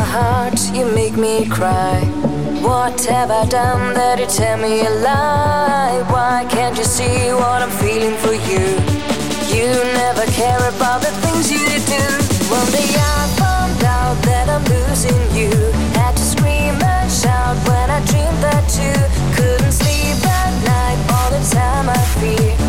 my heart, you make me cry. What have I done that you tell me a lie? Why can't you see what I'm feeling for you? You never care about the things you do. One day I found out that I'm losing you. Had to scream and shout when I dreamed that you couldn't sleep at night. All the time I fear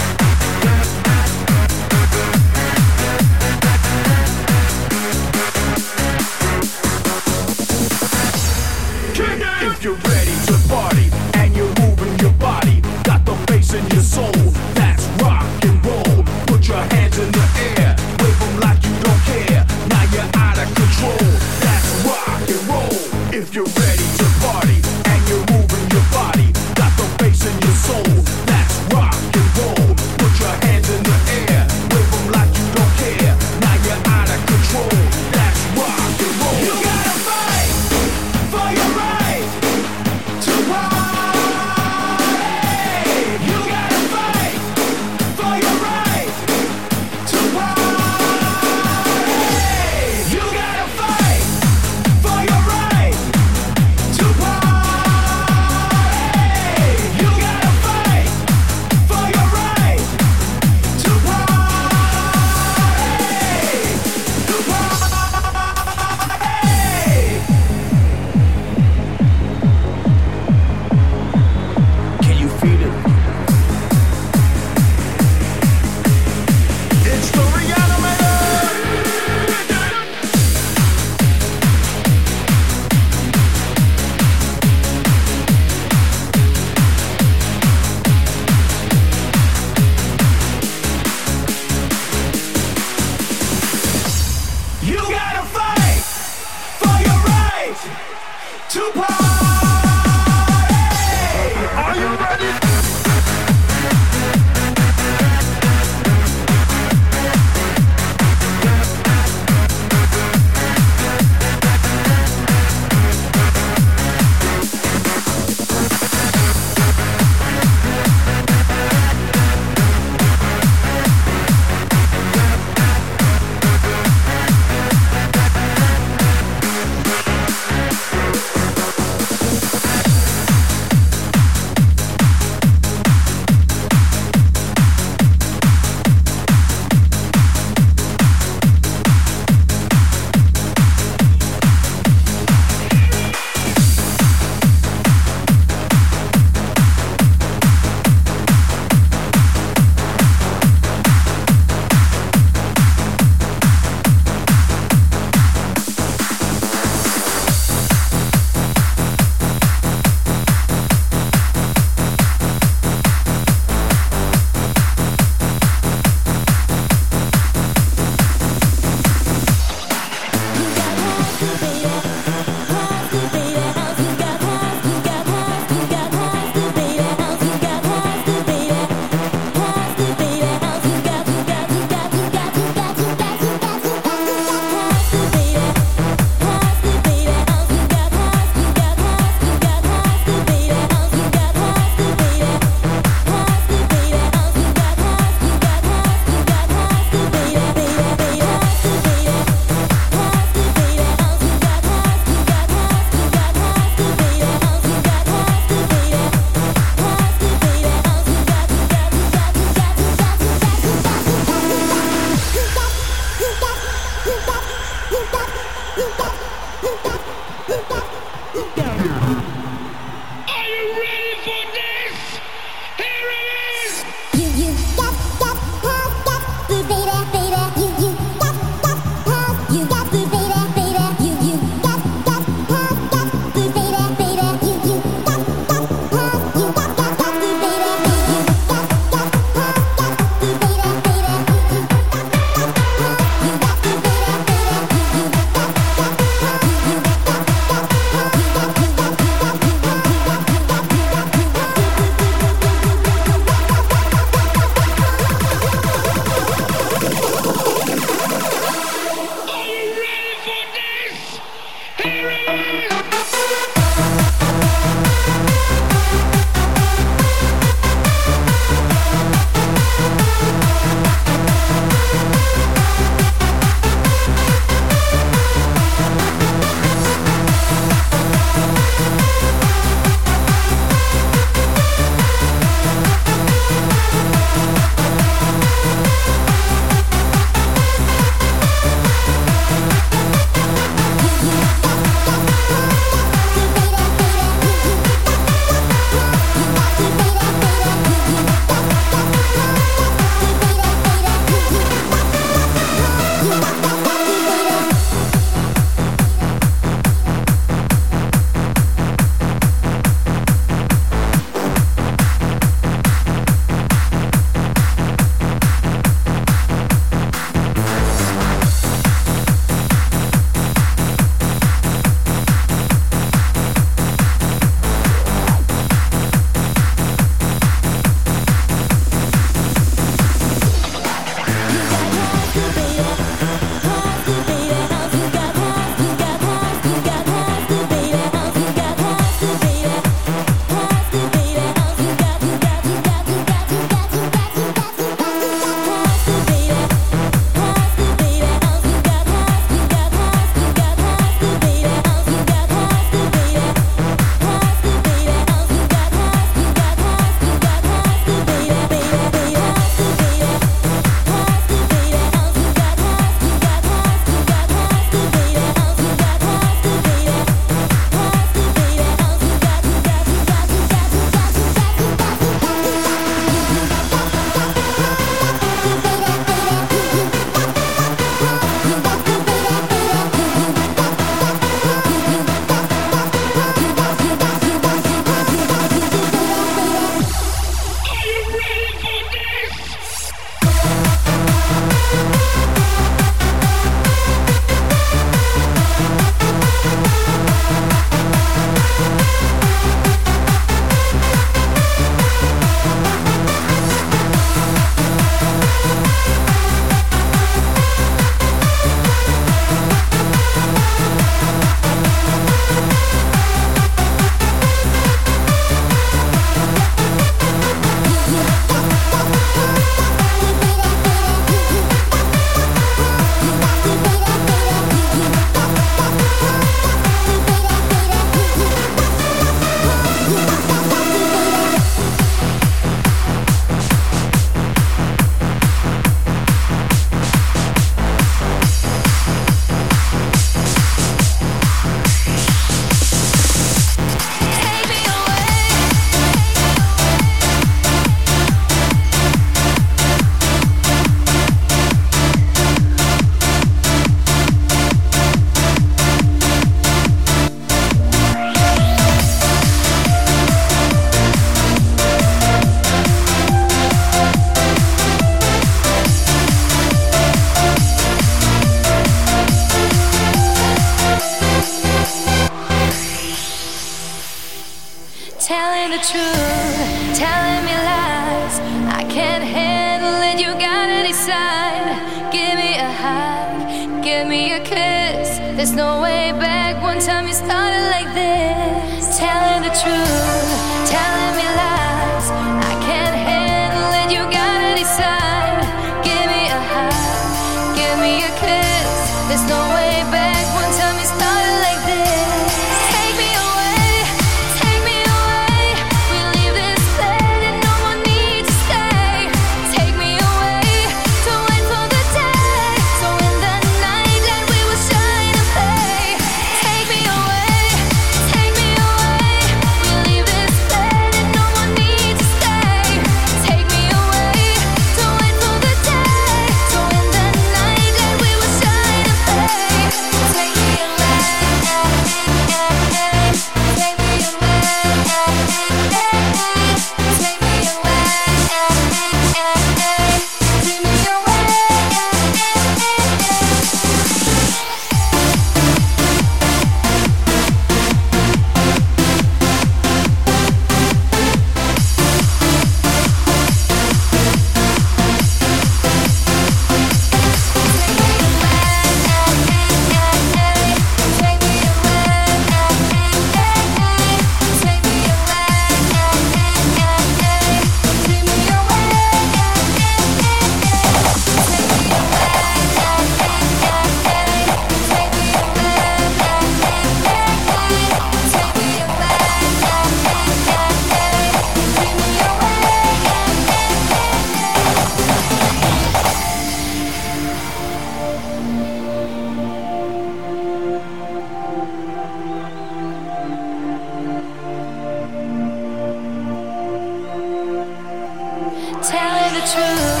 truth,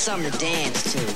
Something to dance to.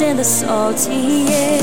In the salty air.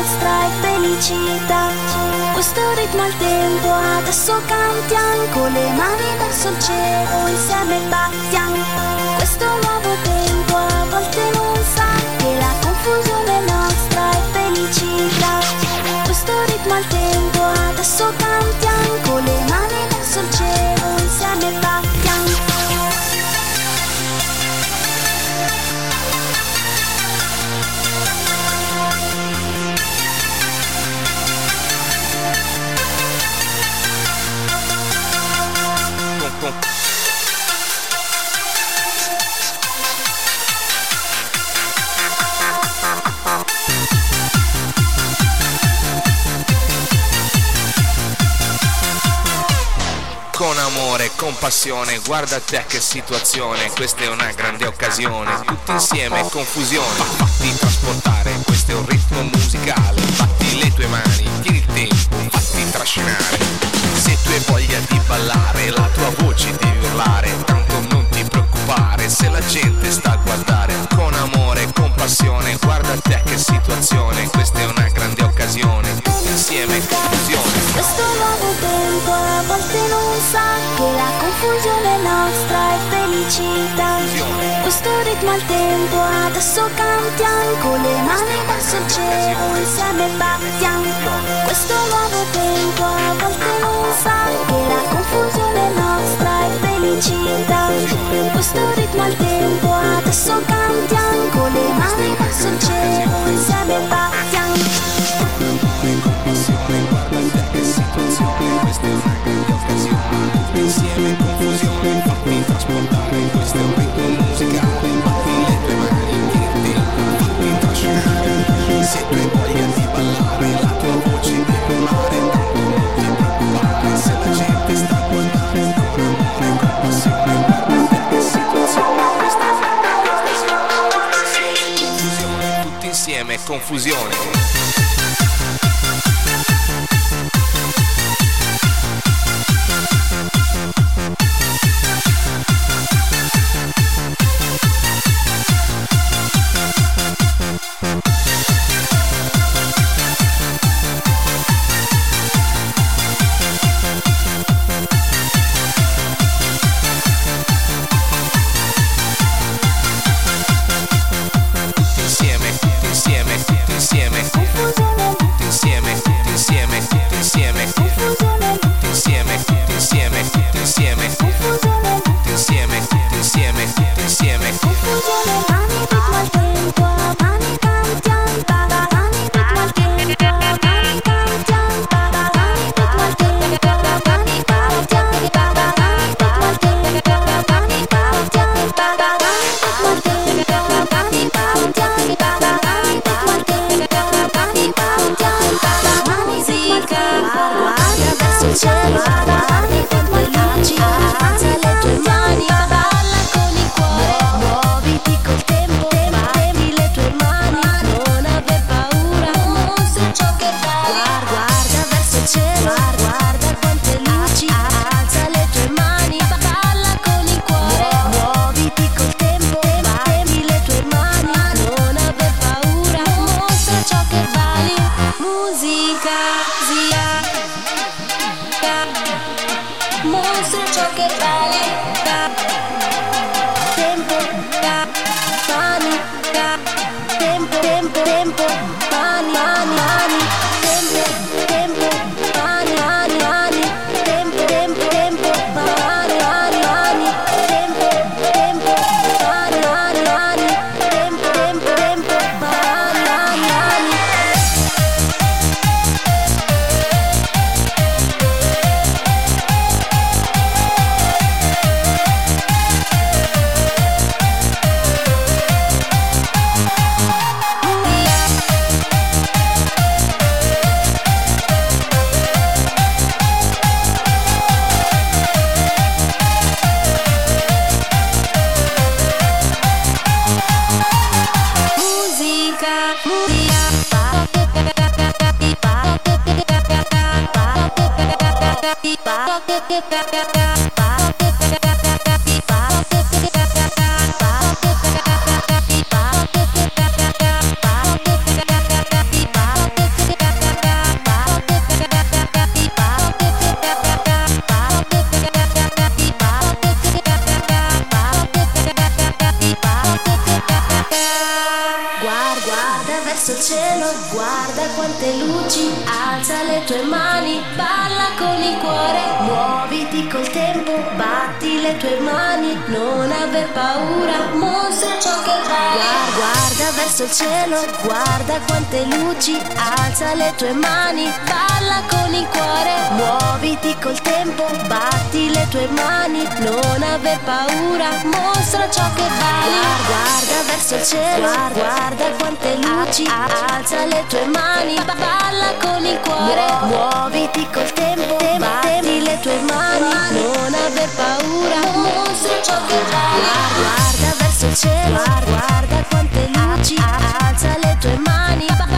nostra è felicità. Questo ritmo al tempo adesso cantiamo con le mani verso il cielo insieme battiamo. Questo nuovo tempo a volte non passione, guarda te che situazione, questa è una grande occasione, tutti insieme confusione, fatti trasportare, questo è un ritmo musicale, fatti le tue mani, tieni il tempo, fatti trascinare, se tu hai voglia di ballare, la tua voce devi urlare, tanto non preoccupare, se la gente sta a guardare, con amore, con passione, guarda te che situazione, questa è una grande occasione, tutti insieme confusione. Questo nuovo tempo a volte non sa che la confusione nostra è felicità. Questo ritmo al tempo adesso cantiamo con le mani verso il cielo insieme battiamo. Questo nuovo tempo a volte non sa che la confusione è felicità. Questo ritmo al tempo adesso cantiamo con le mani verso il cielo insieme battiamo. insieme confusione. money, money, money. verso il cielo, guarda quante luci, alza le tue mani, balla con il cuore, muoviti col tempo, batti le tue mani, non aver paura, mostra ciò che vali. Guarda verso il cielo, guarda quante luci, alza le tue mani, balla con il cuore, muoviti col tempo, batti le tue mani, non aver paura, mostra ciò che vali. Guarda verso il cielo. Guarda quante luci, ah, ah, ah. alza le tue mani.